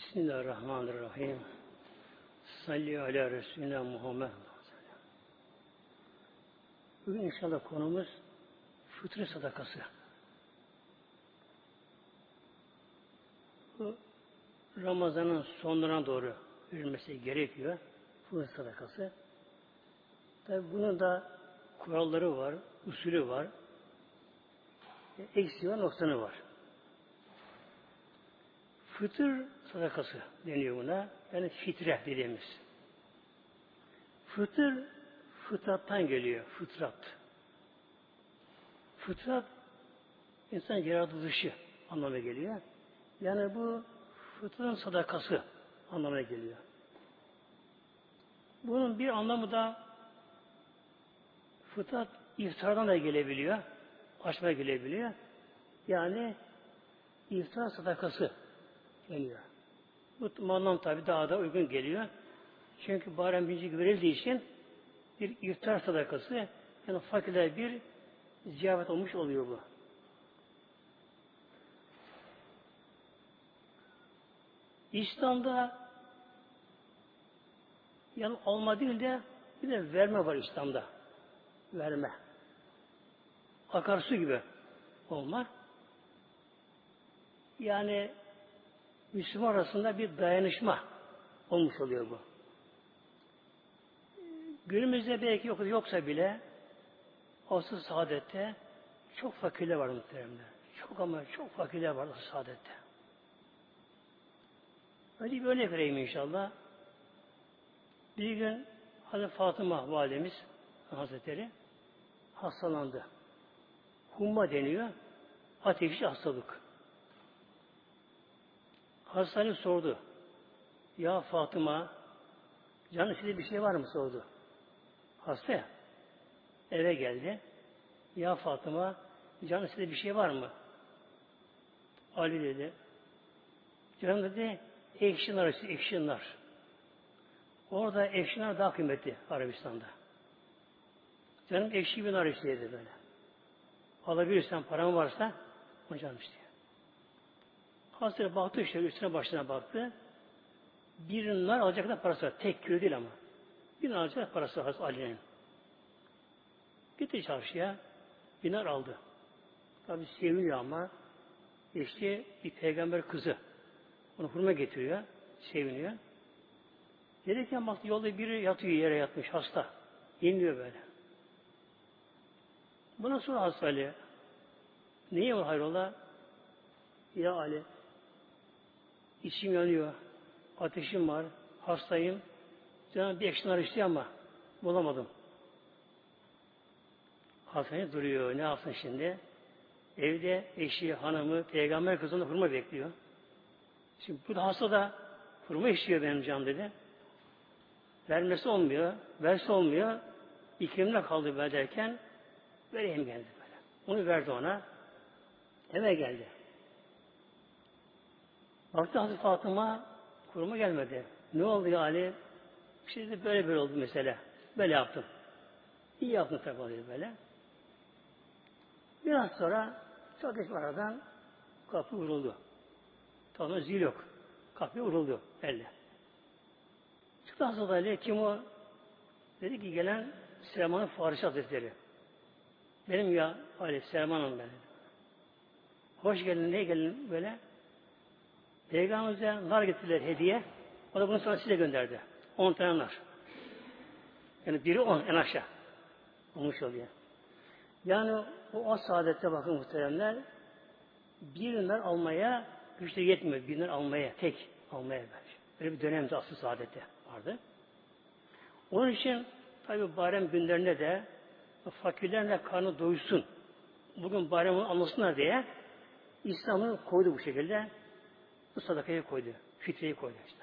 Bismillahirrahmanirrahim. Salli ala Resulüne Muhammed. Bugün inşallah konumuz fıtri sadakası. Bu Ramazan'ın sonlarına doğru verilmesi gerekiyor. Fıtri sadakası. Tabi bunun da kuralları var, usulü var. Eksiği var, noksanı var. Fıtır sadakası deniyor buna. Yani fitre dediğimiz. Fıtır fıtrattan geliyor. Fıtrat. Fıtrat insan yaratılışı anlamına geliyor. Yani bu fıtratın sadakası anlamına geliyor. Bunun bir anlamı da fıtrat iftardan da gelebiliyor. Açmaya gelebiliyor. Yani iftar sadakası geliyor. Bu anlam tabi daha da uygun geliyor. Çünkü Bayram birinci verildiği için bir iftar sadakası yani fakirler bir ziyaret olmuş oluyor bu. İslam'da yani alma değil de bir de verme var İslam'da. Verme. Akarsu gibi olma. Yani Müslüman arasında bir dayanışma olmuş oluyor bu. Günümüzde belki yok, yoksa bile asıl saadette çok fakirler var muhteremler. Çok ama çok fakirler var asıl saadette. Öyle bir örnek vereyim inşallah. Bir gün Hazreti Fatıma validemiz Hazretleri hastalandı. Humma deniyor. Ateşli hastalık. Hastane sordu. Ya Fatıma canın size bir şey var mı sordu. Hasta ya. Eve geldi. Ya Fatıma canın size bir şey var mı? Ali dedi. Canım dedi ekşi nar işte ekşi nar. Orada ekşi nar daha kıymetli Arabistan'da. Canım ekşi bir nar işte böyle. Alabilirsen param varsa onu canım işte. Hazreti baktı işte üstüne başına baktı. Bir nar alacak da parası var. Tek kilo değil ama. Bir nar alacak parası var Ali'nin. Gitti çarşıya. Bir nar aldı. Tabi seviniyor ama işte bir peygamber kızı. Onu hurma getiriyor. Seviniyor. Gelirken baktı yolda biri yatıyor yere yatmış hasta. Yeniliyor böyle. Buna sonra hasta Ali. Niye var hayrola? Ya Ali İçim yanıyor. Ateşim var. Hastayım. Canım bir ekşinar istiyor ama bulamadım. Hastane duruyor. Ne yapsın şimdi? Evde eşi, hanımı, peygamber kızını hurma bekliyor. Şimdi bu da hasta da hurma istiyor benim canım dedi. Vermesi olmuyor. Verse olmuyor. İklimde kaldı böyle derken vereyim geldi böyle. Onu verdi ona. Eve geldi. Baktı Hazreti Fatıma kuruma gelmedi. Ne oldu ya Ali? Şey de böyle böyle oldu mesele. Böyle yaptım. İyi yaptın tabi böyle. Biraz sonra çok geç aradan kapı vuruldu. Tabii zil yok. Kapı vuruldu elle. Çıktı Hazreti Ali kim o? Dedi ki gelen Süleyman'ın Farisi Hazretleri. Benim ya Ali Süleyman'ım ben. Hoş geldin, ne geldin böyle? Peygamberimize nar getirdiler hediye. O da bunu sonra size gönderdi. On tane nar. Yani biri on en aşağı. Olmuş oluyor. Yani o, o saadette bakın muhteremler bir nar almaya güçte yetmiyor. Bir nar almaya, tek almaya böyle. Böyle bir dönemde asıl saadette vardı. Onun için tabi bayram günlerinde de fakirlerle karnı doysun. Bugün bayramı anlasınlar diye İslam'ı koydu bu şekilde. Bu sadakayı koydu. Fitreyi koydu işte.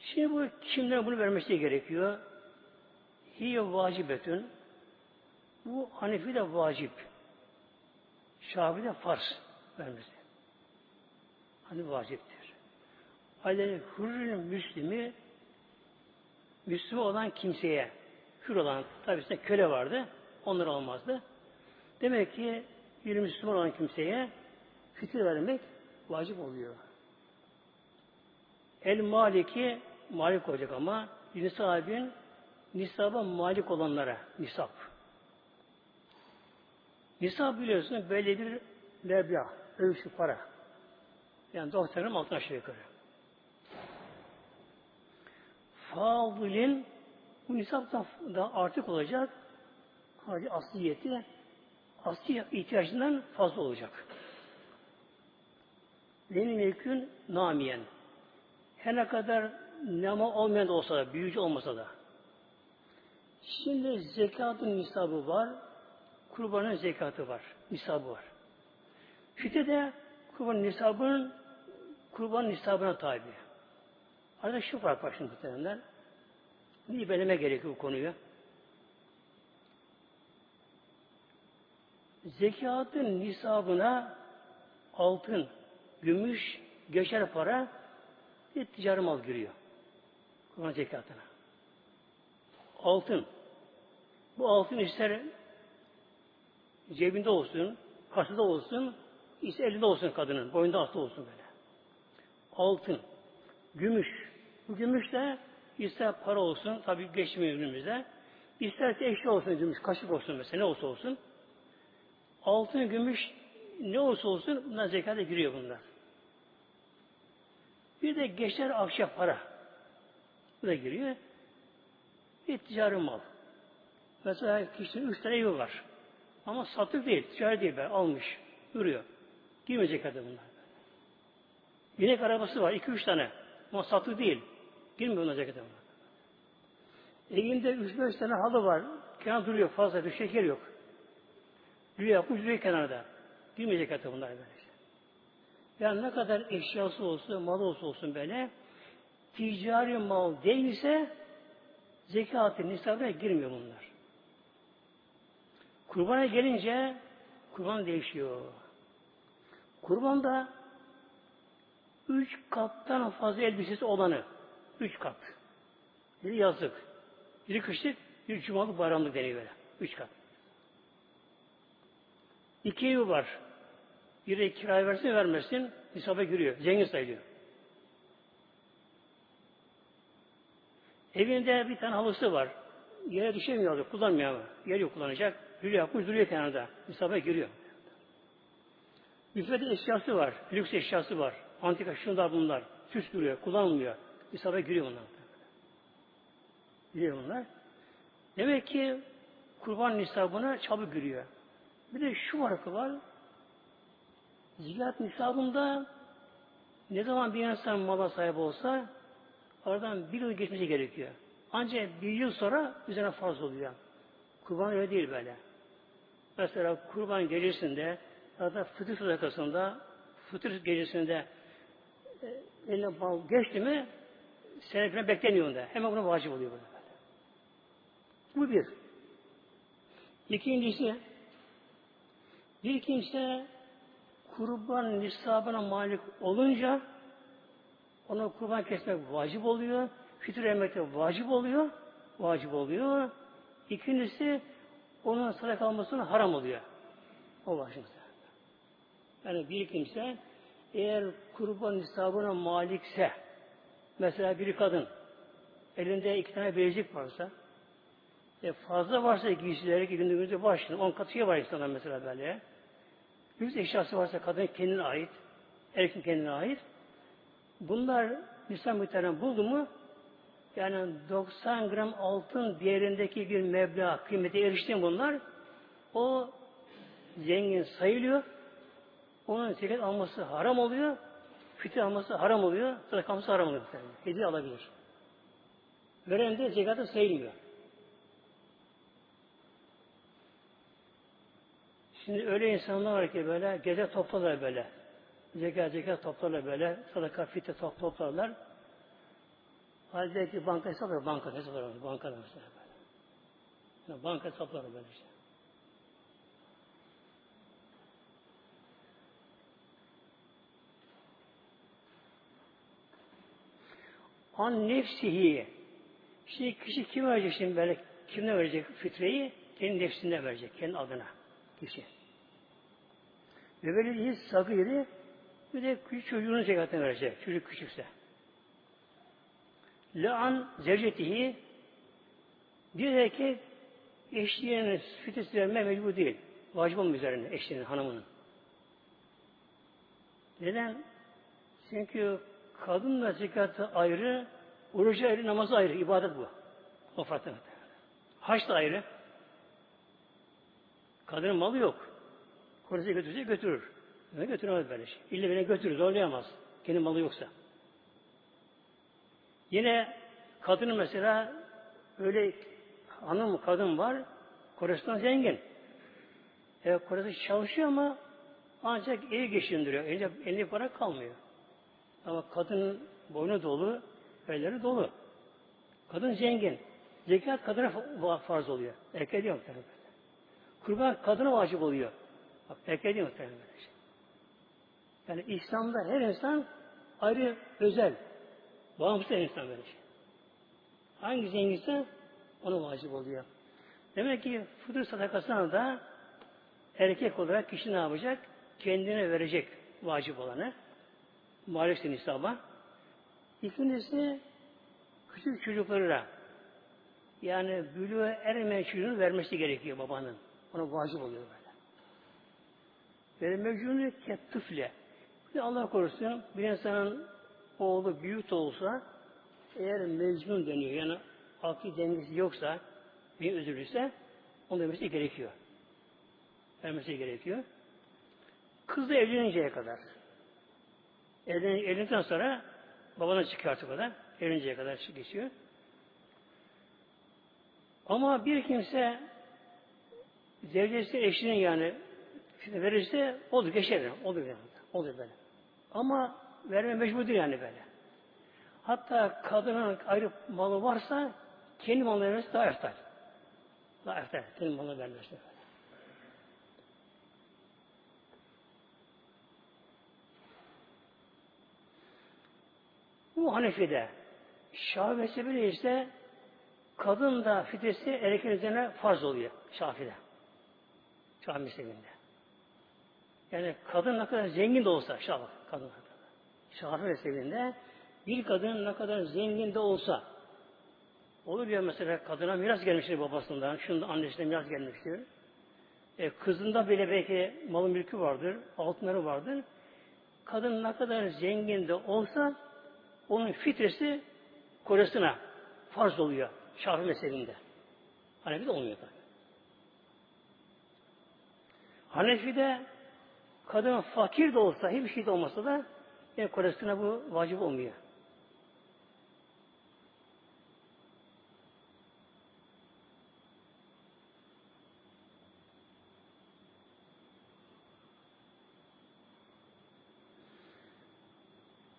Şimdi bu kimden bunu vermesi gerekiyor? Hiye vacibetün. Bu Hanefi de vacip. Şafi de farz vermesi. Hani vaciptir. Aleyhi hürrün müslimi Müslüman olan kimseye hür olan tabi köle vardı. Onlar olmazdı. Demek ki bir Müslüman olan kimseye fitre vermek vacip oluyor. El maliki malik olacak ama nisabın nisaba malik olanlara nisap. Nisab biliyorsun belli bir meblağ, ölçü para. Yani doktorun altına aşağı yukarı. Fadilin bu nisap da artık olacak. Hadi asliyeti asli ihtiyacından fazla olacak. Benim mülkün namiyen. Her ne kadar nama olmayan da olsa da, büyücü olmasa da. Şimdi zekatın nisabı var, kurbanın zekatı var, nisabı var. Fitre de kurbanın nisabının kurban nisabına tabi. Arada şu fark var şimdi muhtemelenler. Bir beleme gerekiyor bu konuyu. Zekatın nisabına altın, gümüş, geçer para bir ticari mal giriyor. Kurban zekatına. Altın. Bu altın ister cebinde olsun, kasada olsun, ister elinde olsun kadının, boyunda aslı olsun böyle. Altın, gümüş. Bu gümüş de ister para olsun, tabii geçmiyor günümüzde. İsterse eşya olsun gümüş, kaşık olsun mesela, ne olsa olsun. Altın, gümüş ne olsa olsun bunlar zekata giriyor bunlar. Bir de geçer ahşap para. Bu da giriyor. Bir ticari mal. Mesela kişinin üç tane evi var. Ama sattık değil, ticari değil be, almış, duruyor. Girmeyecek adı bunlar. Binek arabası var, iki üç tane. Ama sattık değil. Girmiyor ona cekete bunlar. Evinde üç beş tane halı var. Kenar duruyor fazla, bir şeker yok. Duruyor yapmış, duruyor kenarda. Girmeyecek adı bunlar böyle. Yani ne kadar eşyası olsun, malı olsun olsun böyle, ticari mal değilse zekatı nisabına girmiyor bunlar. Kurbana gelince kurban değişiyor. Kurban da üç kattan fazla elbisesi olanı. Üç kat. Biri yazlık. Biri kışlık, bir cumalık bayramlık deniyor böyle. Üç kat. İki evi var. Biri kiraya versin vermesin hesaba giriyor. Zengin sayılıyor. Evinde bir tane halısı var. Yere düşemiyor, kullanmıyor ama. Yer yok kullanacak. Hülya yapmış duruyor kenarda. Hesaba giriyor. Müfredi eşyası var. Lüks eşyası var. Antika şunlar bunlar. Süs duruyor. Kullanılmıyor. Hesaba giriyor bunlar. Giriyor bunlar. Demek ki kurban nisabına çabuk giriyor. Bir de şu farkı var. Zikat nisabında ne zaman bir insan mala sahip olsa aradan bir yıl geçmesi gerekiyor. Ancak bir yıl sonra üzerine farz oluyor. Kurban öyle değil böyle. Mesela kurban gecesinde ya da fıtır sadakasında fıtır gecesinde e, eline bal geçti mi senetine bekleniyor onda. Hemen buna vacip oluyor böyle. Bu bir. İkincisi bir kimse kurban nisabına malik olunca ona kurban kesmek vacip oluyor. Fitre emekte vacip oluyor. Vacip oluyor. İkincisi onun sadaka almasına haram oluyor. O başımıza. Yani bir kimse eğer kurban nisabına malikse mesela bir kadın elinde iki tane bilezik varsa e fazla varsa giysileri ki günümüzde başlıyor. On katı şey var insanlar mesela böyle. Lüks eşyası varsa kadın kendine ait, erkeğin kendine ait. Bunlar Müslüman miktarını buldu mu yani 90 gram altın değerindeki bir meblağ kıymete erişti bunlar o zengin sayılıyor. Onun zekat alması haram oluyor. Fitre alması haram oluyor. Sadaka haram oluyor. Hediye alabilir. Veren de zekatı sayılmıyor. Şimdi öyle insanlar var ki böyle gece toplarlar böyle. Zekat zekat toplarlar böyle. Sadaka fitre top, toplarlar. Halbuki banka hesaplar, banka hesaplar, banka mesela böyle. Yani banka hesaplar böyle işte. An nefsihi. Şimdi kişi kim verecek şimdi böyle? Kimine verecek fitreyi? Kendi nefsine verecek, kendi adına kişi. Ve böyle sagiri bir de küçük çocuğunun zekatını verecek. Çocuk küçükse. Le'an zevcetihi bir erkek eşliğine fitresi verme mecbur değil. Vacip üzerine eşliğinin, hanımının. Neden? Çünkü kadın ve zekatı ayrı, orucu ayrı, namazı ayrı, ibadet bu. O farklı. Haç da ayrı. Kadının malı yok. Korese götürse götürür. Ne götüremez böyle şey. İlle beni götürür, zorlayamaz. Kendi malı yoksa. Yine kadının mesela öyle hanım kadın var, Kore'sinden zengin. Evet, Kore'de çalışıyor ama ancak evi geçindiriyor. Elinde, elinde para kalmıyor. Ama kadının boynu dolu, elleri dolu. Kadın zengin. Zekat kadına farz oluyor. Erkeğe değil muhtemelen. Kurban kadına vacip oluyor. Bak erkeğe değil muhtemelen. Yani İslam'da her insan ayrı özel. Bağımsız her insan böyle şey. Hangi zenginse ona vacip oluyor. Demek ki fıtır sadakasına da erkek olarak kişi ne yapacak? Kendine verecek vacip olanı. Maalesef nisaba. İkincisi küçük çocuklara yani bülüğe ermeyen çocuğunu vermesi gerekiyor babanın. Ona vacip oluyor böyle. Ve mevcudunu kettıfle. Bir Allah korusun bir insanın oğlu büyük olsa eğer mecnun deniyor yani akli dengesi yoksa bir üzülürse onu vermesi gerekiyor. Vermesi gerekiyor. Kız da evleninceye kadar. Evlen, evlendikten sonra babana çıkıyor artık kadar. Evleninceye kadar geçiyor. Ama bir kimse zevcesi eşinin yani verirse olur geçer. Olur yani. Olur böyle. Ama verme mecbur yani böyle. Hatta kadının ayrı malı varsa kendi malını vermesi daha eftal. Daha eftal. Kendi malını vermesi böyle. Bu Hanefi'de. Şafii mezhebi ise kadın da fitresi erkeğin üzerine farz oluyor Şafi'de. Şafii mezhebinde. Yani kadın ne kadar zengin de olsa Şafii kadın Şafii mezhebinde bir kadın ne kadar zengin de olsa olur ya mesela kadına miras gelmiştir babasından, şunda annesinden miras gelmiştir. E, kızında bile belki malın mülkü vardır, altınları vardır. Kadın ne kadar zengin de olsa onun fitresi kocasına farz oluyor. Şafii mezhebinde. Hanefi'de olmuyor tabi. Hanefi'de kadın fakir de olsa, hiçbir şey de olmasa da yani kocasına bu vacip olmuyor.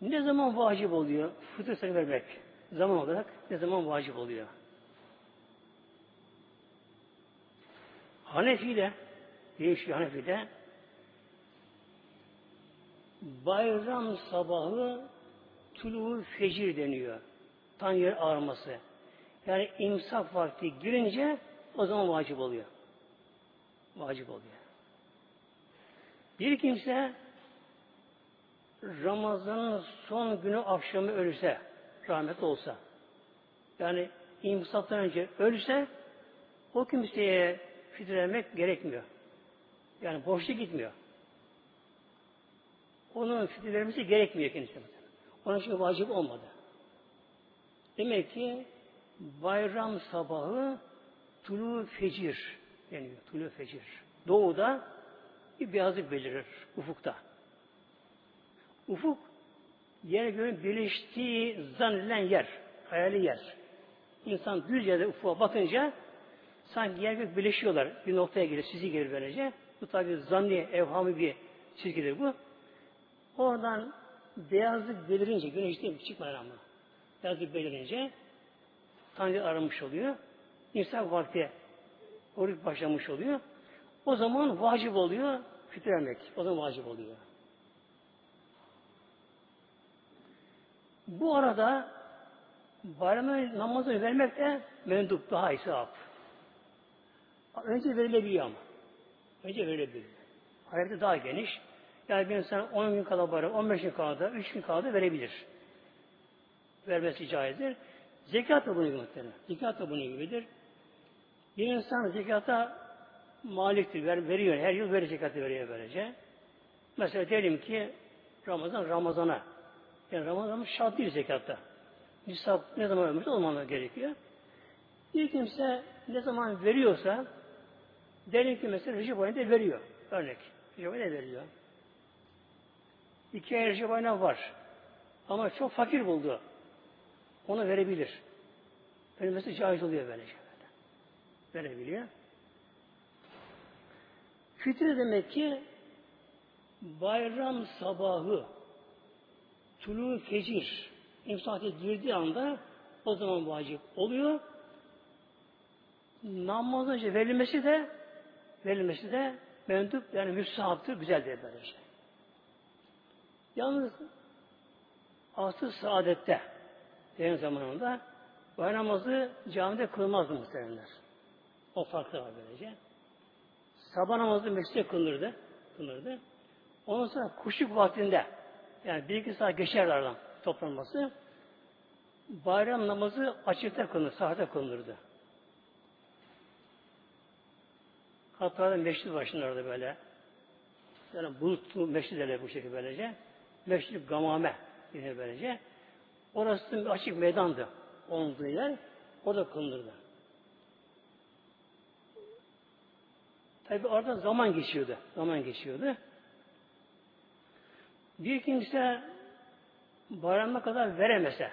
Ne zaman vacip oluyor? Fıtır sayı vermek. Zaman olarak ne zaman vacip oluyor? Hanefi'de değişiyor Hanefi'de bayram sabahı tuluğu fecir deniyor. Tan yer ağarması. Yani imsak vakti girince o zaman vacip oluyor. Vacip oluyor. Bir kimse Ramazan'ın son günü akşamı ölürse, rahmet olsa, yani imsaktan önce ölürse, o kimseye fitremek gerekmiyor. Yani boşlu gitmiyor. Onun fitrelemesi gerekmiyor kendisine. Onun için vacip olmadı. Demek ki bayram sabahı tulu fecir deniyor. Tulu fecir. Doğuda bir beyazlık belirir ufukta. Ufuk yer göğün birleştiği zannedilen yer, hayali yer. İnsan düz yerde ufuğa bakınca sanki yer gök birleşiyorlar. Bir noktaya gelir, sizi gelir böylece. Bu tabi zanni, evhamı bir çizgidir bu. Oradan beyazlık belirince, güneş değil mi? Çıkmadan ama. Beyazlık belirince Tanrı aramış oluyor. İnsan vakti oruç başlamış oluyor. O zaman vacip oluyor fitremek. O zaman vacip oluyor. Bu arada bayram namazını vermek de mendup daha isap. Önce verilebiliyor ama. Önce verilebiliyor. Hayatı daha geniş. Yani bir insan 10 gün kala bayram, 15 gün kala da, 3 gün kala da verebilir. Vermesi caizdir. Zekat da bunun gibi muhtemelen. Zekat da bunun gibidir. Bir insan zekata maliktir, ver, veriyor. Her yıl verir zekatı veriyor böylece. Mesela diyelim ki Ramazan Ramazan'a. Yani Ramazan şart değil zekatta. Nisap ne zaman ölmüş olmalı gerekiyor. Bir kimse ne zaman veriyorsa diyelim ki mesela Recep ayında veriyor. Örnek. Recep ayında veriyor. İki ay Recep ayına var. Ama çok fakir buldu. Onu verebilir. Vermesi caiz oluyor böylece. Verebiliyor. Fitre demek ki bayram sabahı tulu fecir imsakı girdiği anda o zaman vacip oluyor. Namaz önce verilmesi de verilmesi de mendup yani müstahaptır, güzeldir böyle şey. Yalnız asıl saadette devrin zamanında bayram namazı camide kılmazdı muhtemelenler. O farklı var böylece. Sabah namazı mescide kılınırdı. kılınırdı. Ondan sonra kuşluk vaktinde yani bir iki saat geçer aradan toplanması bayram namazı açıkta kılınır, sahada kılınırdı. Hatta meşrit başında orada böyle yani bulutlu meşrit derler bu şekilde böylece. Meşrit gamame yine böylece. Orası açık meydandı. Olduğu yer. Orada kılınırdı. Tabi orada zaman geçiyordu. Zaman geçiyordu. Bir kimse bayramına kadar veremese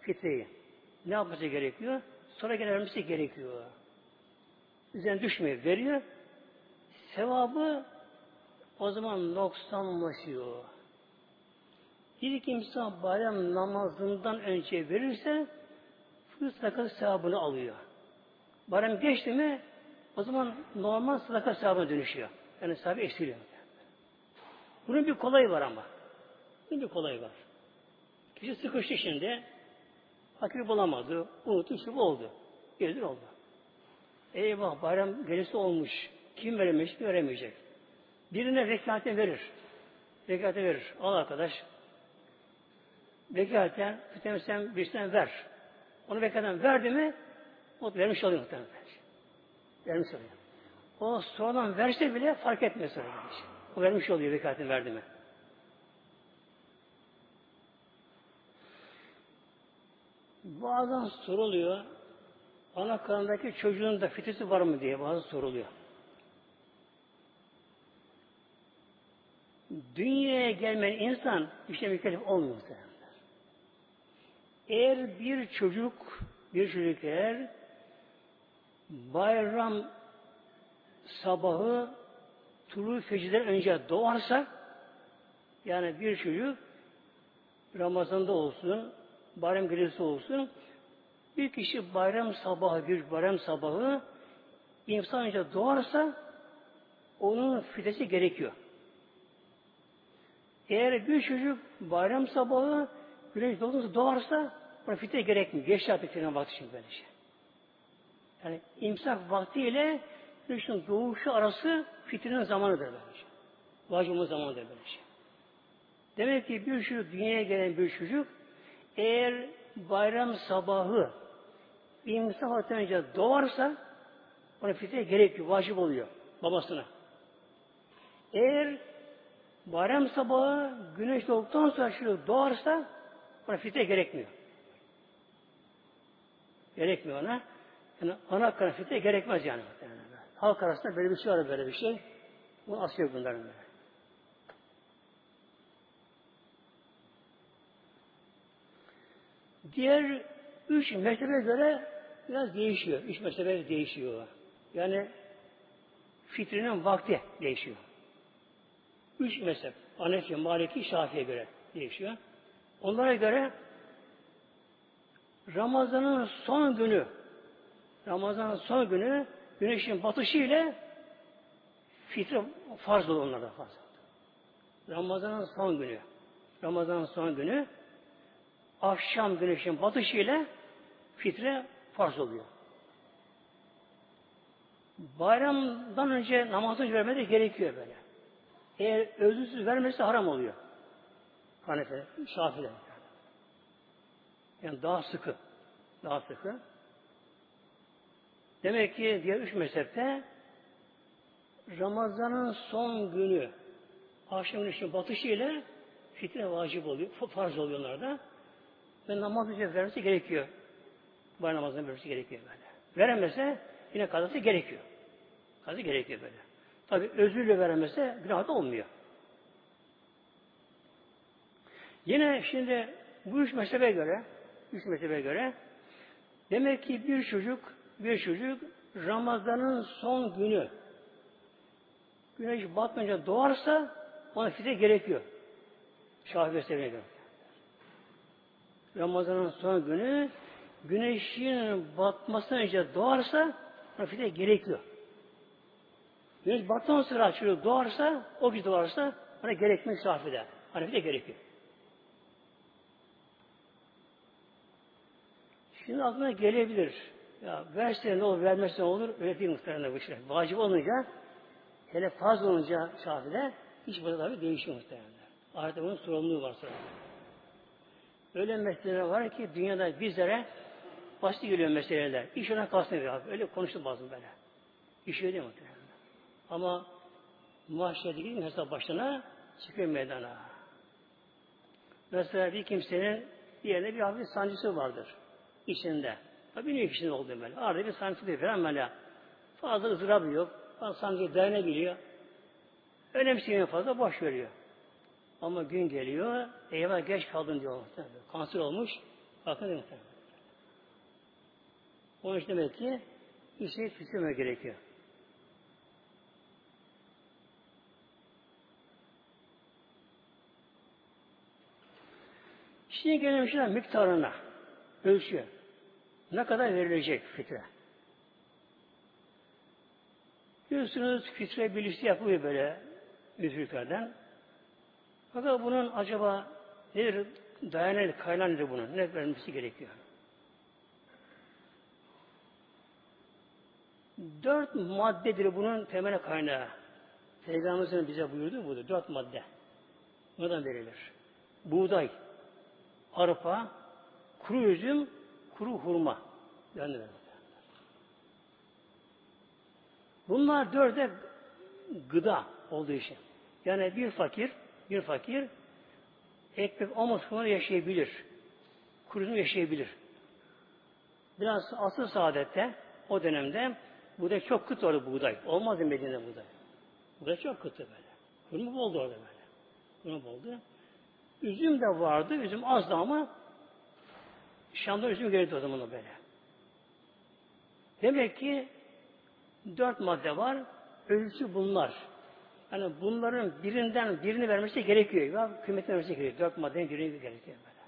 fitreyi ne yapması gerekiyor? Sonra gene gerekiyor. Üzerine düşmüyor. Veriyor. Sevabı o zaman noksanlaşıyor. Bir kimse bayram namazından önce verirse fırsat sadaka sevabını alıyor. Bayram geçti mi o zaman normal sadaka sevabına dönüşüyor. Yani sahibi eksiliyor. Bunun bir kolayı var ama. Bunun bir kolayı var. Kişi sıkıştı şimdi. Fakir bulamadı. Unuttu, şu oldu. Gelir oldu. Eyvah bayram gelisi olmuş. Kim veremiş, veremeyecek. Birine rekate verir. Rekate verir. Al arkadaş. Vekaten, sen birisinden ver. Onu vekaten verdi mi, o vermiş oluyor muhtemelen. Vermiş oluyor. O sonradan verse bile fark etmiyor sonra. O vermiş oluyor vekatini verdi mi. Bazen soruluyor, ana karnındaki çocuğun da fitresi var mı diye bazı soruluyor. Dünyaya gelmeyen insan işte mükellef olmuyor muhtemelen. Eğer bir çocuk, bir çocuk eğer bayram sabahı tulu fecirden önce doğarsa yani bir çocuk Ramazan'da olsun, bayram gecesi olsun bir kişi bayram sabahı, bir bayram sabahı insan önce doğarsa onun fidesi gerekiyor. Eğer bir çocuk bayram sabahı güneş doğduğunda doğarsa ona fitre gerekmiyor. Geç artık filan vakti için böyle şey. Yani imsak vaktiyle güneşin doğuşu arası fitrenin zamanıdır böyle şey. Vacibin zamanıdır böyle şey. Demek ki bir çocuk dünyaya gelen bir çocuk eğer bayram sabahı imsak vakti önce doğarsa ona fitre gerekiyor, vacip oluyor babasına. Eğer bayram sabahı güneş doğduktan sonra çocuk doğarsa ona fitre gerekmiyor. Gerekmiyor ona. Yani ana kana fitre gerekmez yani. Halk arasında böyle bir şey var böyle bir şey. Bu asıyor bunların böyle. Diğer üç mezhebe göre biraz değişiyor. Üç mezhebe değişiyor. Yani fitrinin vakti değişiyor. Üç mezhep. Hanefi, Maliki, Şafi'ye göre değişiyor. Onlara göre Ramazan'ın son günü Ramazan'ın son günü güneşin batışı ile fitre farz olur onlarda farz. Ramazan'ın son günü Ramazan'ın son günü akşam güneşin batışı ile fitre farz oluyor. Bayramdan önce namazını vermede gerekiyor böyle. Eğer özürsüz vermesi haram oluyor. Hanefi, Şafi'de. Yani daha sıkı. Daha sıkı. Demek ki diğer üç mezhepte Ramazan'ın son günü akşam güneşin batışı ile fitre vacip oluyor. Farz oluyor onlarda. Ve namaz önce vermesi gerekiyor. Bayram namazını vermesi gerekiyor böyle. Veremezse yine kazası gerekiyor. Kazı gerekiyor böyle. Tabi özürle veremezse günah da olmuyor. Yine şimdi bu üç mezhebe göre üç mezhebe göre demek ki bir çocuk bir çocuk Ramazan'ın son günü güneş batmayınca doğarsa ona fitre gerekiyor. Şafii göre. Ramazan'ın son günü güneşin batmasından önce doğarsa ona fitre gerekiyor. Güneş battan sonra çocuk doğarsa, o bir doğarsa ona gerekmek Şafii'de. Hani fitre gerekiyor. Şimdi aklına gelebilir. Ya verse ne olur, vermezse ne olur? Öyle değil muhtemelen bu şey. Vacip olunca, hele fazla olunca Şafii'de hiç burada tabii değişiyor muhtemelen. Artık bunun sorumluluğu var sonra. Öyle meseleler var ki dünyada bizlere basit geliyor meseleler. İş ona kalsın abi. Öyle konuştu bazı böyle. İş öyle muhtemelen. Ama mahşerde gidin hesap başına çıkıyor meydana. Mesela bir kimsenin bir yerine bir hafif sancısı vardır içinde. Tabi ne kişinin olduğu böyle. Arada bir sancı değil falan böyle. Fazla ızdırabı yok. Fazla sancı dayanabiliyor. Önemsemiyor fazla boş veriyor. Ama gün geliyor, eyvah geç kaldın diyor. Kanser olmuş. Bakın mi? Onun için demek ki bir şey tükemek gerekiyor. Şimdi gelelim miktarına. Ölçüyor. Ne kadar verilecek fitre? Biliyorsunuz fitre liste yapılıyor böyle müziklerden. Fakat bunun acaba nedir? Dayanan kaynağı nedir bunun? Ne vermesi gerekiyor? Dört maddedir bunun temel kaynağı. Peygamberimizin bize buyurdu budur. Dört madde. Bundan verilir. Buğday, arpa, kuru üzüm, kuru hurma. Yani Bunlar dörde gıda olduğu için. Yani bir fakir, bir fakir ekmek olmadan yaşayabilir. Kuru yaşayabilir. Biraz asıl saadette o dönemde buğday çok kıt orada buğday. Olmaz Medine'de buğday. Buğday çok kıtı böyle. Hurma boldu orada böyle. Hurma boldu. Üzüm de vardı. Üzüm azdı ama Şam'da üzüm geldi o zaman böyle. Demek ki dört madde var. Ölçü bunlar. Yani bunların birinden birini vermesi gerekiyor. Ya kıymetini vermesi gerekiyor. Dört maddenin birini gerekiyor böyle.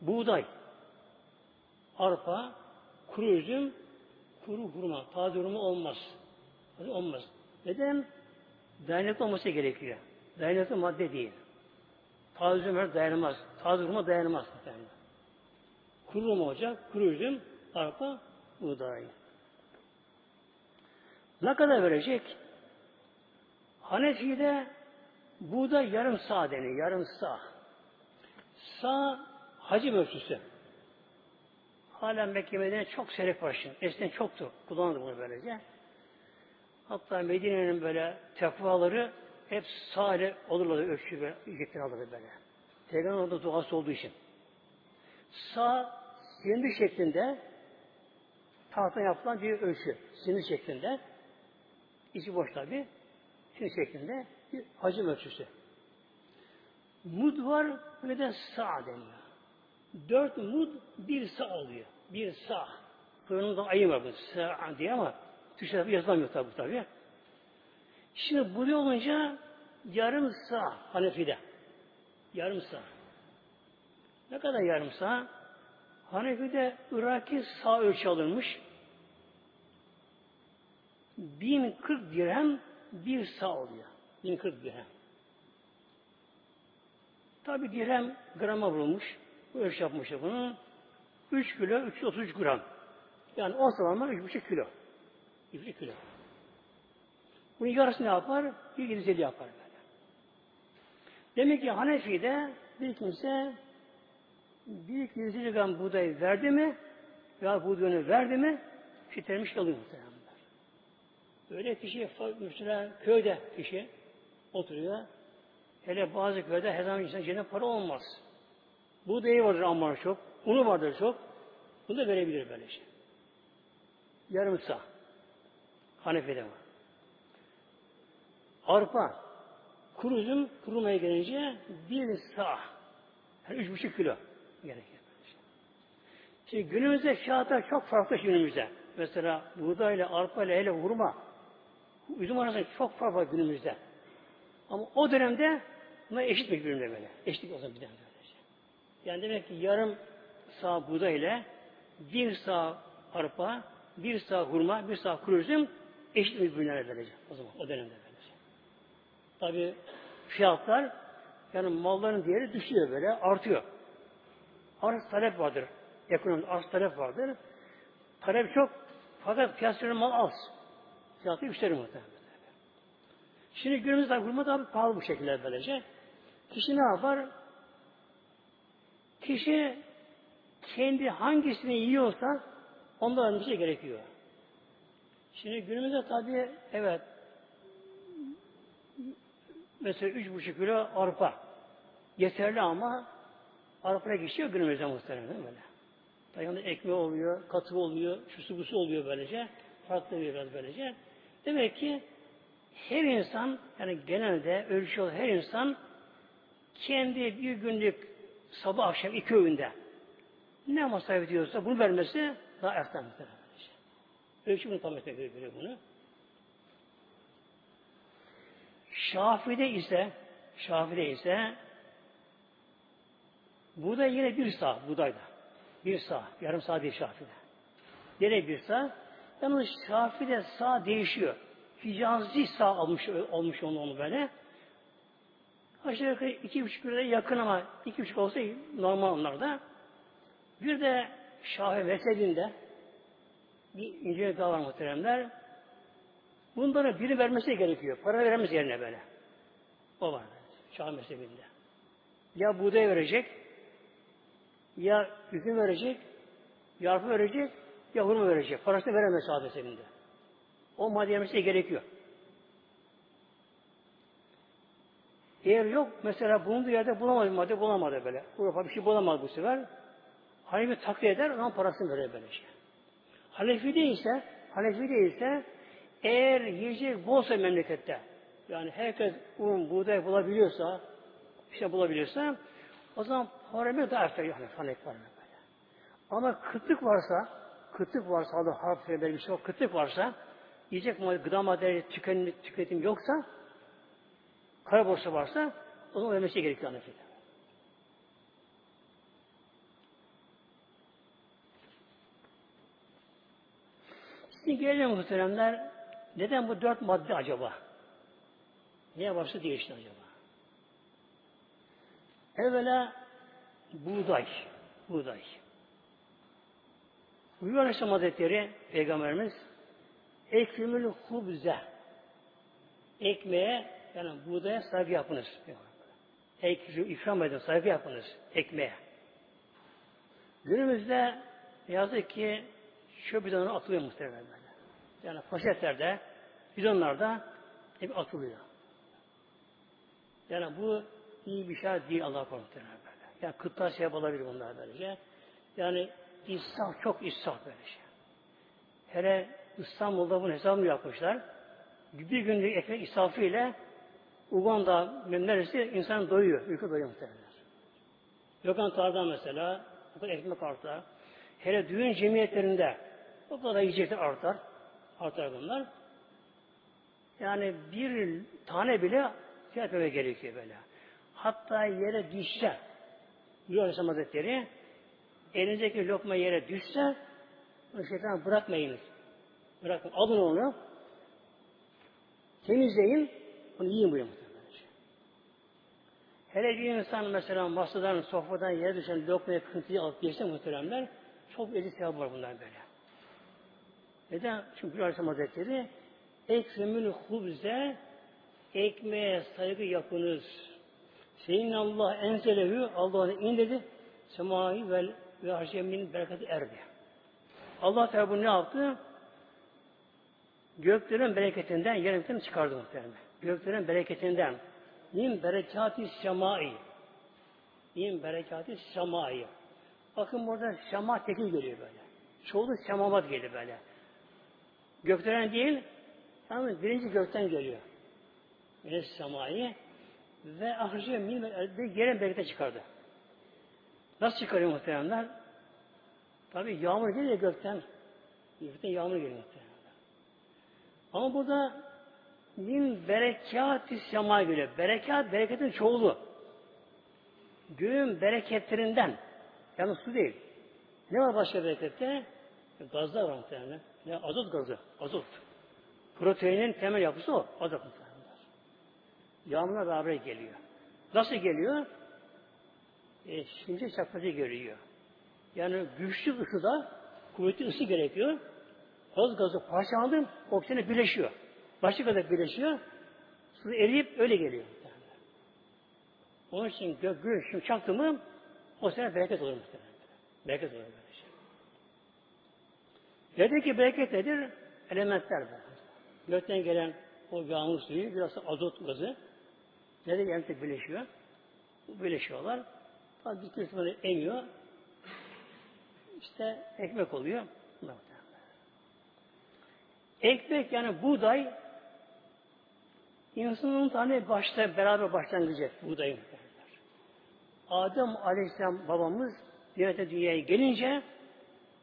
Buğday, arpa, kuru üzüm, kuru hurma. Taze hurma olmaz. Olmaz. Neden? Dayanıklı olması gerekiyor. Dayanıklı madde değil. Taze üzüm dayanamaz. Taze hurma dayanamaz. Yani. Kuru hurma olacak, kuru üzüm, arpa, buğday. Ne kadar verecek? Hanefi'de buğday yarım sağ deniyor, yarım sağ. Sağ hacim ölçüsü. Hala Mekke Medine'de çok serek var şimdi. Eskiden çoktu. Kullanıldı bunu böylece. Hatta Medine'nin böyle tekvaları hep sağ ile olurlar ölçü ve ücretleri alırdı böyle. Peygamber orada duası olduğu için. Sağ silindir şeklinde tahta yapılan bir ölçü. Silindir şeklinde. İçi boş tabi. Silindir şeklinde bir hacim ölçüsü. Mud var ve de sağ deniyor. Dört mud bir sağ oluyor. Bir sağ. Kur'an'da ayı var bu sağ diye ama Türkçe'de yazılamıyor tabi tabi. Şimdi buraya olunca yarım sağ Hanefi'de. Yarım sağ. Ne kadar yarım sağ? Hanefi'de Iraki sağ ölçü alınmış. 1040 dirhem bir sağ oluyor. 1040 dirhem. Tabi dirhem grama vurulmuş. Bu ölçü yapmışlar bunu. 3 kilo 333 gram. Yani ortalama 3,5 kilo. 3,5 kilo. Bunun yarısı ne yapar? 1,750 yapar böyle. Demek ki Hanefi'de bir kimse bir 100 gram buğday verdi mi veya buğdayını verdi mi fitremiş kalıyor muhtemelen. Böyle kişi mesela köyde kişi oturuyor. Hele bazı köyde her zaman insan cebinde para olmaz. Buğdayı vardır amma çok. Unu vardır çok. Bunu da verebilir böyle şey. Yarım sağ. Hanefi'de var. Arpa. Kuru üzüm kurumaya gelince bir sağ. Yani üç buçuk kilo gerekiyor. Şimdi günümüzde fiyatlar çok farklı günümüzde. Mesela buğdayla, arpa ile hele hurma. Üzüm arasında çok fark var günümüzde. Ama o dönemde buna eşit bir birbirine böyle. Eşitlik o zaman bir dönemde böylece. Yani demek ki yarım sağ buğday ile bir sağ arpa, bir sağ hurma, bir sağ kuru üzüm eşit bir birbirine böylece. O zaman o dönemde böylece. Tabi fiyatlar yani malların değeri düşüyor böyle, artıyor. Arz talep vardır. Ekonomide arz talep vardır. Talep çok fakat piyasada mal az. Fiyatı yükselir muhtemelen. Şimdi günümüzde hurma da pahalı bu şekilde böylece. Kişi ne yapar? Kişi kendi hangisini yiyorsa ondan bir şey gerekiyor. Şimdi günümüzde tabi evet mesela üç buçuk kilo arpa yeterli ama arpaya geçiyor günümüzde muhtemelen böyle. Yanında ekmeği oluyor, katı oluyor, şu busu oluyor böylece. Farklı biraz böylece. Demek ki her insan yani genelde ölçü her insan kendi bir günlük sabah akşam iki öğünde ne masraf ediyorsa bunu vermesi daha erken böylece. Ölçü bunu tam gerekiyor bunu. Şafi'de ise Şafi'de ise burada yine bir sağ budayda. Bir sağ. Yarım sağ değil Şafi'de. Yine bir sağ. Yalnız Şafi'de sağ değişiyor. Hicazi sağ almış, olmuş onu, onu böyle. Aşağı yukarı iki buçuk liraya yakın ama iki buçuk olsa normal onlarda. Bir de Şafi mezhebinde bir ince daha var muhteremler. Bunlara biri vermesi gerekiyor. Para veremez yerine böyle. O var. Şafi mezhebinde. Ya buğday verecek, ya üzüm verecek, ya arpa verecek, ya hurma verecek. Parasını veremez Şafi mezhebinde. O madde yemesi gerekiyor. Eğer yok mesela bulunduğu yerde bulamadı madde bulamadı böyle. Avrupa bir şey bulamadı bu sefer. Hanefi takdir eder, onun parasını verir böyle şey. Hanefi değilse, Hanefi değilse eğer yiyecek bolsa memlekette yani herkes un, buğday bulabiliyorsa işte bulabiliyorsa o zaman paramı da artar yani Hanefi var böyle. Ama kıtlık varsa kıtlık varsa Allah harf bir şey kıtlık varsa yiyecek gıda maddeleri tüketim, tüketim yoksa kara borsa varsa o zaman vermesi gerekiyor Hanefi'de. Şimdi gelelim muhteremler. Neden bu dört madde acaba? Niye başta değişti acaba? Evvela buğday. Buğday. Buyuruyor Aleyhisselam Hazretleri Peygamberimiz ekrimül hubze ekmeğe yani buğdaya saygı yapınız. Ekrim, ikram edin, saygı yapınız ekmeğe. Günümüzde yazık ki şu bidonlar atılıyor muhtemelen böyle. Yani poşetlerde, bidonlarda hep atılıyor. Yani bu iyi bir şey değil Allah korusun. Yani kıtlar şey olabilir bunlar böylece. Yani israf çok israf böyle şey. Hele İstanbul'da bunun hesabını yapmışlar. Bir günlük ekmek israfı ile Uganda neresi insan doyuyor. Ülke doyuyor muhtemelen. Lokantalarda mesela bu ekmek artar. Hele düğün cemiyetlerinde o kadar yiyecekler artar. Artar bunlar. Yani bir tane bile fiyat öyle gerekiyor böyle. Hatta yere düşse Diyor Aleyhisselam Hazretleri elinizdeki lokma yere düşse o şeytan bırakmayınız. Bırakın. Alın onu. Temizleyin. Onu yiyin buyuruyor. Hele bir insan mesela masadan, sofradan yere düşen lokmaya kıntıyı alıp geçse muhteremler çok ezi sevap var bunlar böyle. Neden? Çünkü Aleyhisselam Hazretleri eksemül hubze ekmeğe saygı yapınız. Senin Allah enzelehu Allah onu indirdi. Semai ve ve harcemin bereketi erdi. Allah Teala bunu ne yaptı? Göklerin bereketinden yerin çıkardı muhtemelen. Göklerin bereketinden min berekati semai min berekati semai bakın burada sema tekil geliyor böyle. Çoğulu semavat geliyor böyle. Gökten değil yalnız birinci gökten geliyor. Güneş semayı ve ahriye min yerin berekete çıkardı. Nasıl çıkarıyor muhteremler? Tabi yağmur geliyor gökten. Gökten yağmur geliyor muhteremler. Ama burada min berekati sema geliyor. Berekat, bereketin çoğulu. Göğün bereketlerinden. Yani su değil. Ne var başka berekette? Gazlar var muhtemelen. Ne? Azot gazı. Azot. Proteinin temel yapısı o. Azot muhtemelen. Yağmurla beraber geliyor. Nasıl geliyor? E, şimdi çakması geliyor. Yani güçlü ısıda kuvvetli ısı gerekiyor. Az gazı parçalandı, oksijene birleşiyor. Başka kadar birleşiyor. Su eriyip öyle geliyor. Onun için gök güneş çaktı mı o sene bereket olur muhtemelen. Bereket olur şey. Yerdeki bereket nedir? Elementler var. Gökten gelen o yağmur suyu, biraz azot gazı. Nerede yerinde birleşiyor? Birleşiyorlar. Tabi bir kısmını emiyor. İşte ekmek oluyor. Ekmek yani buğday insanın tane başta beraber başlangıcı buğdayın. Adem Aleyhisselam babamız dünyaya gelince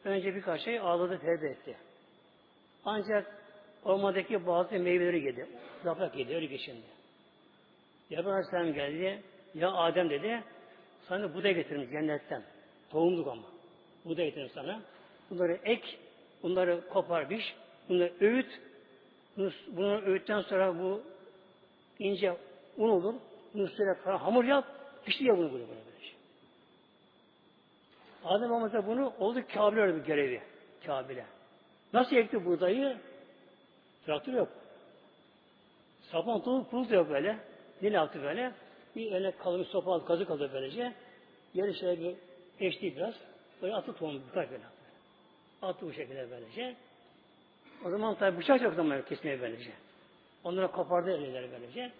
önce birkaç şey ağladı tevbe etti. Ancak ormandaki bazı meyveleri yedi. Yaprak yedi. Öyle geçindi. Yaban Aleyhisselam geldi. Ya Adem dedi. Sana buğday getirmiş cennetten. Tohumluk ama. Buğday getirmiş sana. Bunları ek. Bunları kopar biş. Bunları öğüt. Bunu, öğütten sonra bu ince un olur. Bunu üstüne hamur yap. Pişti bunu böyle böyle. Adem Babamız bunu oldu Kabil'e bir görevi. Kabil'e. Nasıl ekti buğdayı? Traktör yok. Sapan tuğ pul yok böyle. Dil altı böyle. Bir eline kalın sopa aldı, kazık aldı böylece. Yarı şöyle bir eşti biraz. Böyle atı tohum birkaç böyle. Attı bu şekilde böylece. O zaman tabi bıçak yok zaman kesmeye böylece. Onlara kopardı elleri böylece.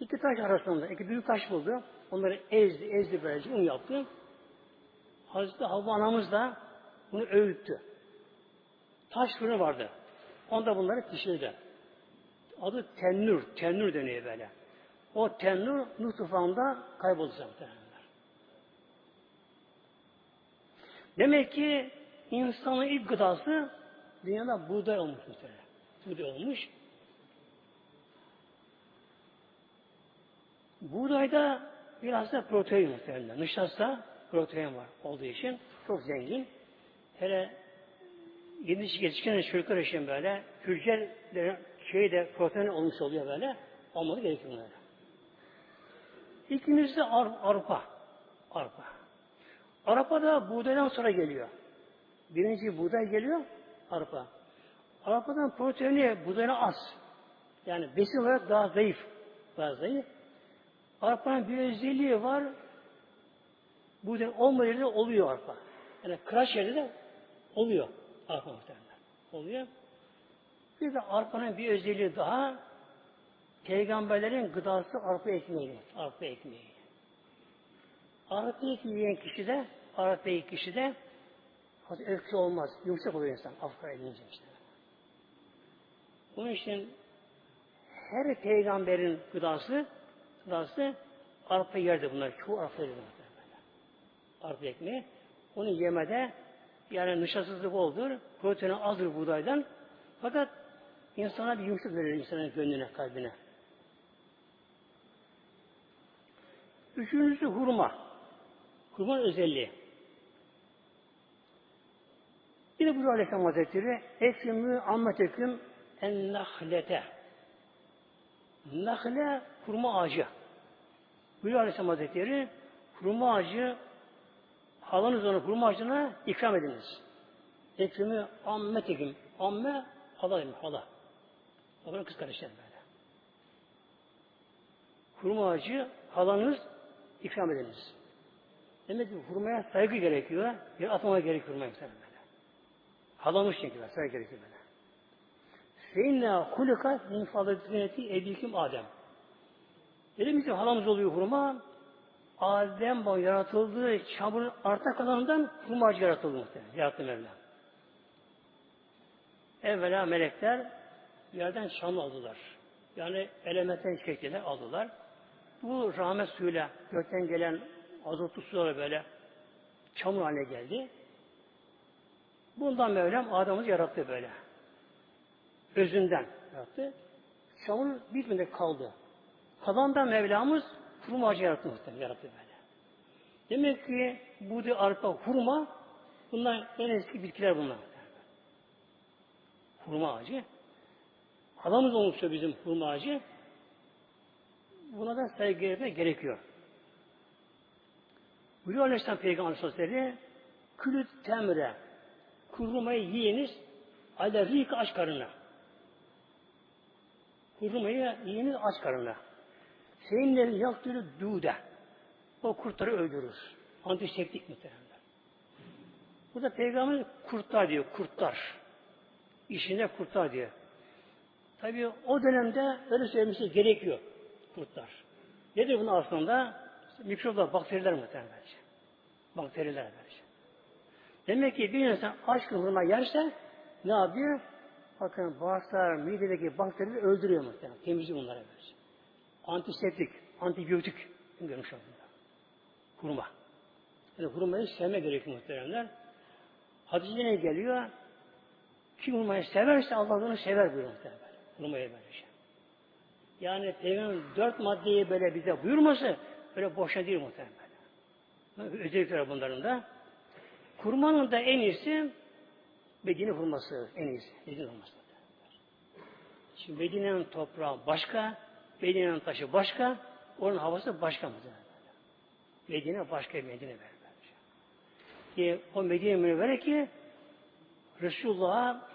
İki taş arasında, iki büyük taş buldu. Onları ezdi, ezdi böylece, un yaptı. Hazreti Havva anamız da bunu öğüttü. Taş fırını vardı. Onda bunları pişirdi. Adı tennür, tennür deniyor böyle. O tennür Nuh tufanında muhtemelen. Demek ki insanın ilk gıdası dünyada buğday olmuş muhtemelen. Buğday olmuş. Buğdayda biraz da protein muhtemelen. Nişasta protein var olduğu için çok zengin. Hele yedi yetişkin çocuklar için böyle hücrelerin şeyi de protein olmuş oluyor böyle. Olmalı gerekiyor bunlara. İkincisi ar arpa. Arpa. Arpa da buğdaydan sonra geliyor. Birinci buğday geliyor, arpa. Arpadan proteini buğdayına az. Yani besin olarak daha zayıf. Daha zayıf. Arpanın bir özelliği var. Buğday olmadığı yerde oluyor arpa. Yani kıraç yerde de oluyor arpa muhtemelen. Oluyor. Bir de arpanın bir özelliği daha peygamberlerin gıdası arpa ekmeği. Arpa ekmeği. Arpa ekmeği yiyen kişi de arpa yiyen kişi de öfke olmaz. Yumuşak oluyor insan. Afra edince işte. Bunun için her peygamberin gıdası gıdası arpa yerde bunlar. Çoğu arpa bunlar. Arpa ekmeği. Onu yemede yani nişastsızlık olur. Proteini azdır buğdaydan. Fakat insana bir yumuşak verir insanın gönlüne, kalbine. Üçüncüsü hurma. Hurma özelliği. Yine bu Aleyhisselam Hazretleri Ekrimü ammeteküm en nahlete. Nahle hurma ağacı. Buyuruyor Aleyhisselam Hazretleri hurma ağacı halanız onu hurma ağacına ikram ediniz. Ekrimü ammeteküm. Amme halayım hala. Babanın kız kardeşleri böyle. Hurma ağacı halanız ikram ediniz. Demek ki hurmaya saygı gerekiyor. Bir atmama gerekiyor hurmaya böyle. Halanız çünkü saygı gerekiyor böyle. Feinna hulikat min fadileti ebikim Adem. Dedim ki halamız oluyor hurma. Adem bu yaratıldığı çamurun arta kalanından hurma ağacı yaratıldı muhtemelen. Yarattı Mevlam. Evvela melekler yerden çam aldılar. Yani elementten şekilde aldılar. Bu rahmet suyuyla gökten gelen azotlu sularla böyle çamur haline geldi. Bundan Mevlam Adem'i yarattı böyle. Özünden yarattı. Çamur bitmedi kaldı. Kalandan Mevlamız hurma ağacı yarattı muhtemelen yarattı böyle. Demek ki buğday, arpa, hurma bunlar en eski bitkiler bunlar. Hurma ağacı. Halamız olmuşsa bizim hurma ağacı. Buna da saygı gerekiyor. Buyuruyor Aleyhisselam Peygamber Sözleri külü temre kurrumayı yiyiniz ale rik aç karnına. Kurrumayı yiyiniz aç karnına. Seninle yaktırı dude. O kurtları öldürür. Antiseptik muhtemelen. Burada Peygamber kurtlar diyor, kurtlar. İşinde kurtlar diyor. Tabi o dönemde öyle söylemesi gerekiyor kurtlar. Nedir bunun aslında? Mikroplar, bakteriler muhtemelen. Bakteriler böylece. Demek ki bir insan aç hurma yerse ne yapıyor? Bakın bağırsaklar, midedeki bakterileri öldürüyor muhtemelen. Temizliyor bunlara böylece. Antiseptik, antibiyotik görmüş bunda. Hurma. Yani hurmayı sevme gerekiyor muhteremler. Hadisinde ne geliyor? Kim hurmayı severse Allah onu sever buyuruyor muhtemelen. Hurmayı böyle şey. Yani Peygamber dört maddeyi böyle bize buyurması böyle boşa değil muhtemelen. Özellikler bunların da. Kurmanın da en iyisi Medine hurması en iyisi. Medine hurması. Şimdi Medine'nin toprağı başka, Medine'nin taşı başka, onun havası başka mı? Medine başka Medine böyle. Ki o Medine münevvere ki Resulullah'a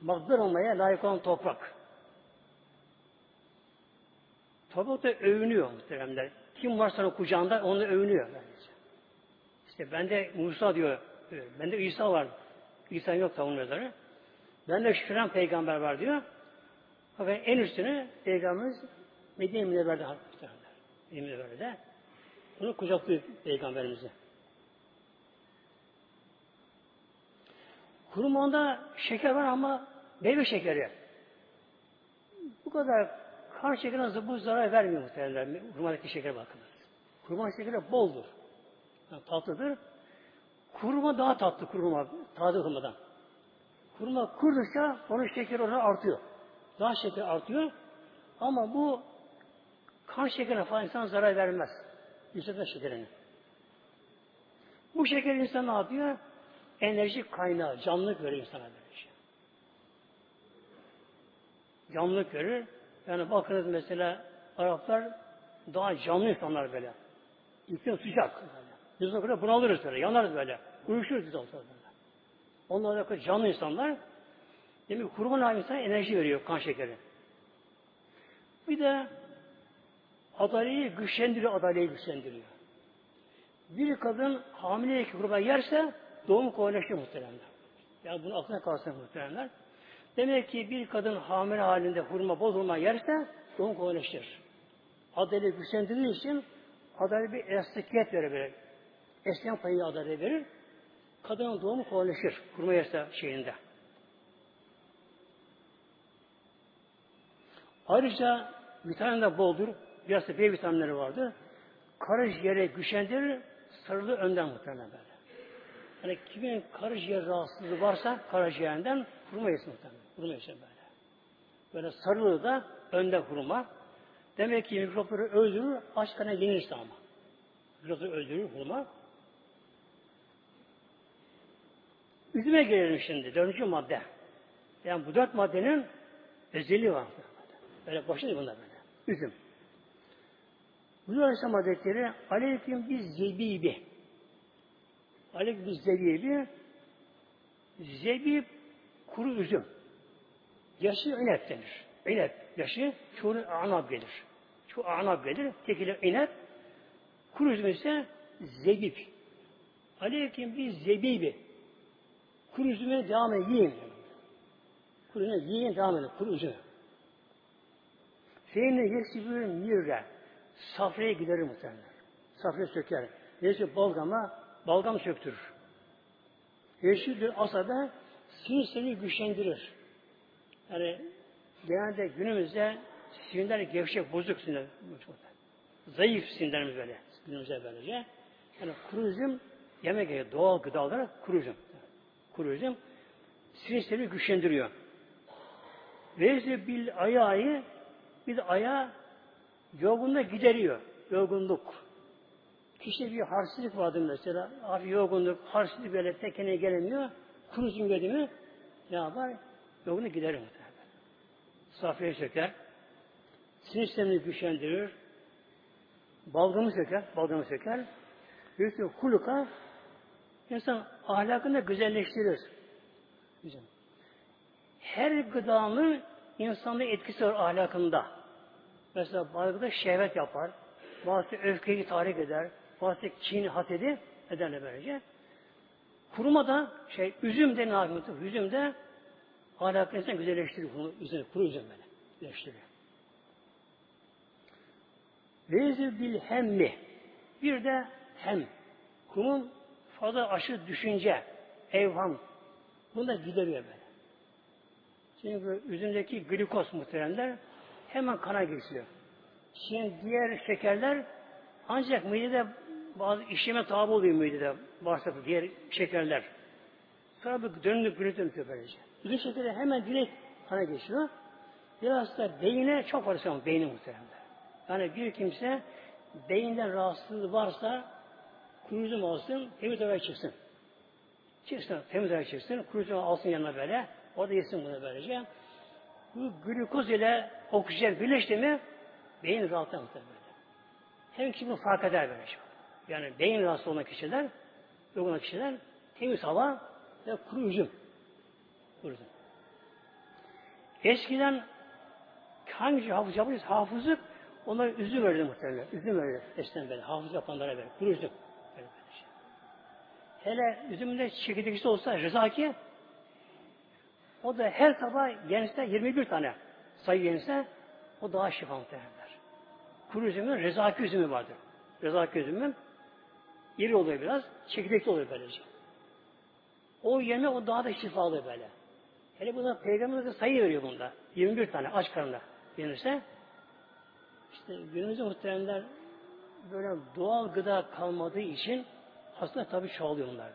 makbul olmaya layık olan toprak. Toprak da övünüyor muhteremler. Kim varsa kucağında onu övünüyor. Bence. İşte bende Musa diyor, bende İsa var. İsa yok tavuğun mezarı. Bende Şükran peygamber var diyor. Fakat en üstüne peygamberimiz Medine Münevver'de Medine Münevver'de. Bunu kucaklıyor peygamberimizi. Kurumanda şeker var ama meyve şekeri. Bu kadar kan şekeri nasıl bu zarar vermiyor muhtemelen. Kurmadaki şeker bakınız. Kurma şekeri boldur. Yani tatlıdır. Kuruma daha tatlı kuruma, taze hurmadan. Kuruma kurdukça onun şekeri orada artıyor. Daha şeker artıyor. Ama bu kan şekerine falan insan zarar vermez. Yükseltme şekerini. Bu şeker insan ne yapıyor? Enerji kaynağı, canlılık verir insana böyle şey. Canlılık verir. Yani bakınız mesela Araplar daha canlı insanlar böyle. İklim sıcak. Biz o kadar bunalırız böyle, yanarız böyle. Uyuşuruz biz olsa böyle. Onlar da canlı insanlar. Demek ki kurban insan enerji veriyor kan şekeri. Bir de adaleyi güçlendiriyor, adaleyi güçlendiriyor. Bir kadın hamileyken kurban yerse doğum kolaylaşıyor muhteremler. Yani bunu aklına kalsın muhteremler. Demek ki bir kadın hamile halinde hurma, bol hurma yerse doğum kolaylaşır. Adaleyi güçlendirdiği için adalet bir elastikiyet verir böyle. Esnem payı adalet verir. Kadının doğumu kolaylaşır. Hurma yerse şeyinde. Ayrıca vitamin de boldur. Biraz da B vitaminleri vardır. Karaciğere güçlendirir, sarılı önden muhtemelen böyle. Yani kimin karaciğer rahatsızlığı varsa karaciğerinden hurma yesin muhtemelen. Hurma yesin böyle. Böyle sarılı da önde hurma. Demek ki mikropları öldürür, aç karnına yenirse ama. Mikropları öldürür hurma. Üzüme gelelim şimdi. Dördüncü madde. Yani bu dört maddenin özelliği var. Böyle boşuna bunlar böyle. Üzüm. Bu Aleyhisselam Hazretleri Aleyküm biz zebibi. Aleyküm biz zebibi. Zebib kuru üzüm. Yaşı inep denir. İnep yaşı çoğunu anab gelir. Şu anap gelir, tekile iner. Kuru üzüm ise zebib. Aleyküm bir zebibi. Kuru üzümü devam yiyin. Kuru üzümü yiyin, devam edin, kuru üzümü. Feyne yesibür mirre. Safraya giderir muhtemelen. Safraya söker. Neyse balgama, balgam söktürür. Yeşildir asada sinir seni güçlendirir. Yani genelde günümüzde sinirler gevşek, bozuk sinirler. Zayıf sinirlerimiz böyle. Günümüzde böylece. Yani kuru yemek gerekiyor. Doğal gıda olarak kuru üzüm. Kuru üzüm sinir sistemi güçlendiriyor. Ve bil ayağı bir de aya yorgunluğu gideriyor. Yorgunluk. Kişi bir harsizlik vardır mesela. Hafif yorgunluk, harsizlik böyle tekene gelemiyor. Kuru üzüm yedi mi ne yapar? Yorgunluk giderir. Safraya söker. Sinir sistemini güçlendirir. Balgamı söker. Balgamı söker. Büyük huluka insan ahlakını güzelleştirir. Güzel. Her gıdanın insanda etkisi var ahlakında. Mesela bazı şehvet yapar, bazı öfkeyi tahrik eder, bazı kin hasedi ederler böylece. Kuruma da şey, üzüm de ne yapıyor? Üzüm de ahlakını insan güzelleştirir. Üzüm, kuru üzüm böyle. Güzelleştiriyor. Vezir bil hemmi. Bir de hem. Kumun fazla aşırı düşünce, evham. Bunu da gideriyor böyle. Çünkü üzümdeki glikoz muhteremler hemen kana geçiyor. Şimdi diğer şekerler ancak midede bazı işleme tabi oluyor midede bağırsakta diğer şekerler. Sonra bir dönülüp gülüp dönüp böylece. Üzüm şekeri hemen direkt kana geçiyor. Biraz da beyine çok var beyni muhteremler. Yani bir kimse beyinden rahatsızlığı varsa kuru üzüm alsın, temiz hava çıksın. Çıksın, temiz hava çıksın, kuru üzüm alsın yanına böyle. O da yesin bunu böylece. Bu glukoz ile oksijen birleşti mi beyin rahatlar muhtemelen. Hem bunu fark eder böyle şey. Yani beyin rahatsız olan kişiler, olan kişiler temiz hava ve kuru üzüm. Kuru üzüm. Eskiden hangi hafız yapıyoruz? Hafızlık onlara üzüm verirdi muhtemelen. Üzüm verirdi. Eskiden böyle. Hafız yapanlara böyle. Kuru üzüm. Böyle böyle şey. Hele üzümde çekirdeğisi olsa rızaki o da her sabah yenirse 21 tane sayı yenirse o daha şifa muhtemelenler. Kuru üzümün rezaki üzümü vardır. Rezaki üzümün iri oluyor biraz, çekirdekli oluyor böylece. O yeme o daha da şifalı böyle. Hele buna peygamberimiz sayı veriyor bunda. 21 tane aç karnına yenirse işte günümüzde muhteremler böyle doğal gıda kalmadığı için hasta tabii çoğalıyor bunlar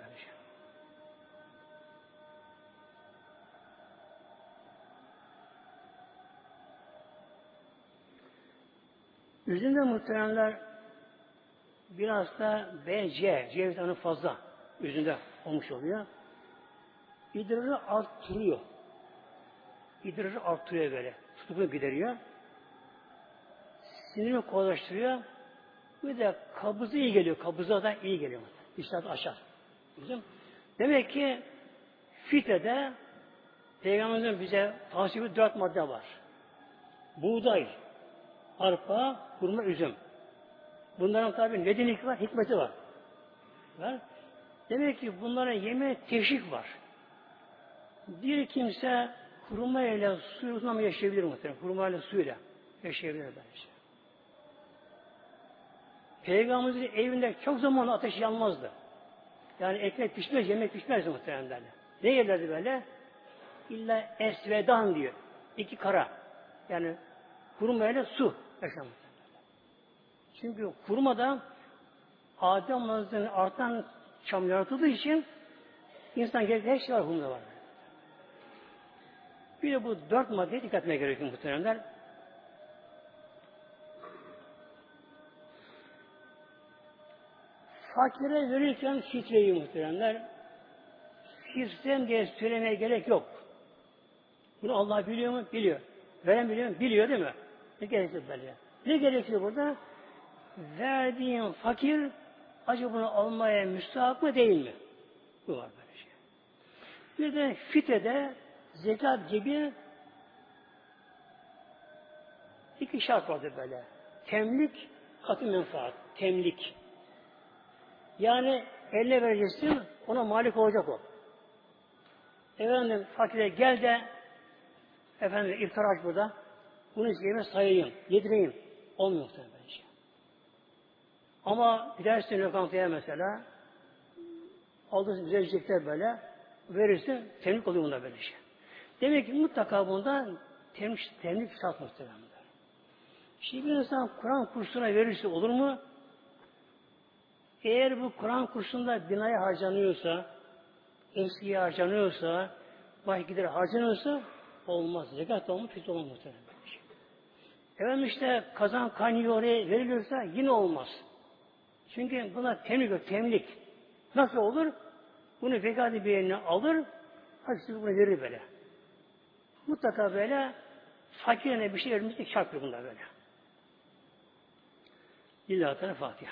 böylece. Üzümde muhteremler biraz da B, C, vitamini fazla üzümde olmuş oluyor. İdrarı arttırıyor. İdrarı arttırıyor böyle. Tutuklu gideriyor. Sinirimi kolaylaştırıyor. Bir de kabızı iyi geliyor. Kabıza da iyi geliyor. İştahı aşar. Bizim. Demek ki fitrede Peygamberimizin bize tavsiye dört madde var. Buğday, arpa, hurma, üzüm. Bunların tabi nedeni var, hikmeti var. var. Demek ki bunlara yeme teşvik var. Bir kimse hurma ile su uzunlama yaşayabilir muhtemelen. Hurma ile suyla yaşayabilir bence. Peygamberimizin evinde çok zaman ateş yanmazdı. Yani ekmek pişmez, yemek pişmez muhtemelen. Ne yerlerdi böyle? İlla esvedan diyor. İki kara. Yani hurma ile su yaşamış. Çünkü hurmada Adem Hazretleri'nin artan çam yaratıldığı için insan gerekli her şey var hurmada var. Bir de bu dört maddeye dikkat etmeye gerekiyor muhteremler. Fakire verirken fitreyi muhteremler. Fitrem diye söylemeye gerek yok. Bunu Allah biliyor mu? Biliyor. Veren biliyor mu? Biliyor değil mi? Ne gerekiyor böyle? Ne gerekiyor burada? Verdiğin fakir acaba bunu almaya müstahak mı değil mi? Bu var böyle şey. Bir de fitrede zekat gibi iki şart vardır böyle. temlik katı menfaat. Temlik. Yani eline vereceksin, ona malik olacak o. Efendim fakire gel de efendim iftar aç burada. Bunu yeme sayayım, yedireyim. Olmuyor bence. Ama gidersin lokantaya mesela alırsın güzel yiyecekler böyle verirsin temlik oluyor bunda böyle şey. Demek ki mutlaka bunda temlik, temlik şart muhtemelen. Şimdi bir insan Kur'an kursuna verirse olur mu? Eğer bu Kur'an kursunda binaya harcanıyorsa, eskiye harcanıyorsa, baş gider harcanıyorsa olmaz. Zekat olmuş, hiç olmaz muhtemelen. Efendim işte kazan kaynıyor oraya veriliyorsa yine olmaz. Çünkü buna temlik temlik. Nasıl olur? Bunu fekadi bir yerine alır, hadi bunu verir böyle. Mutlaka böyle fakirine bir şey vermesi şart bunda böyle. Lillahi Teala Fatiha.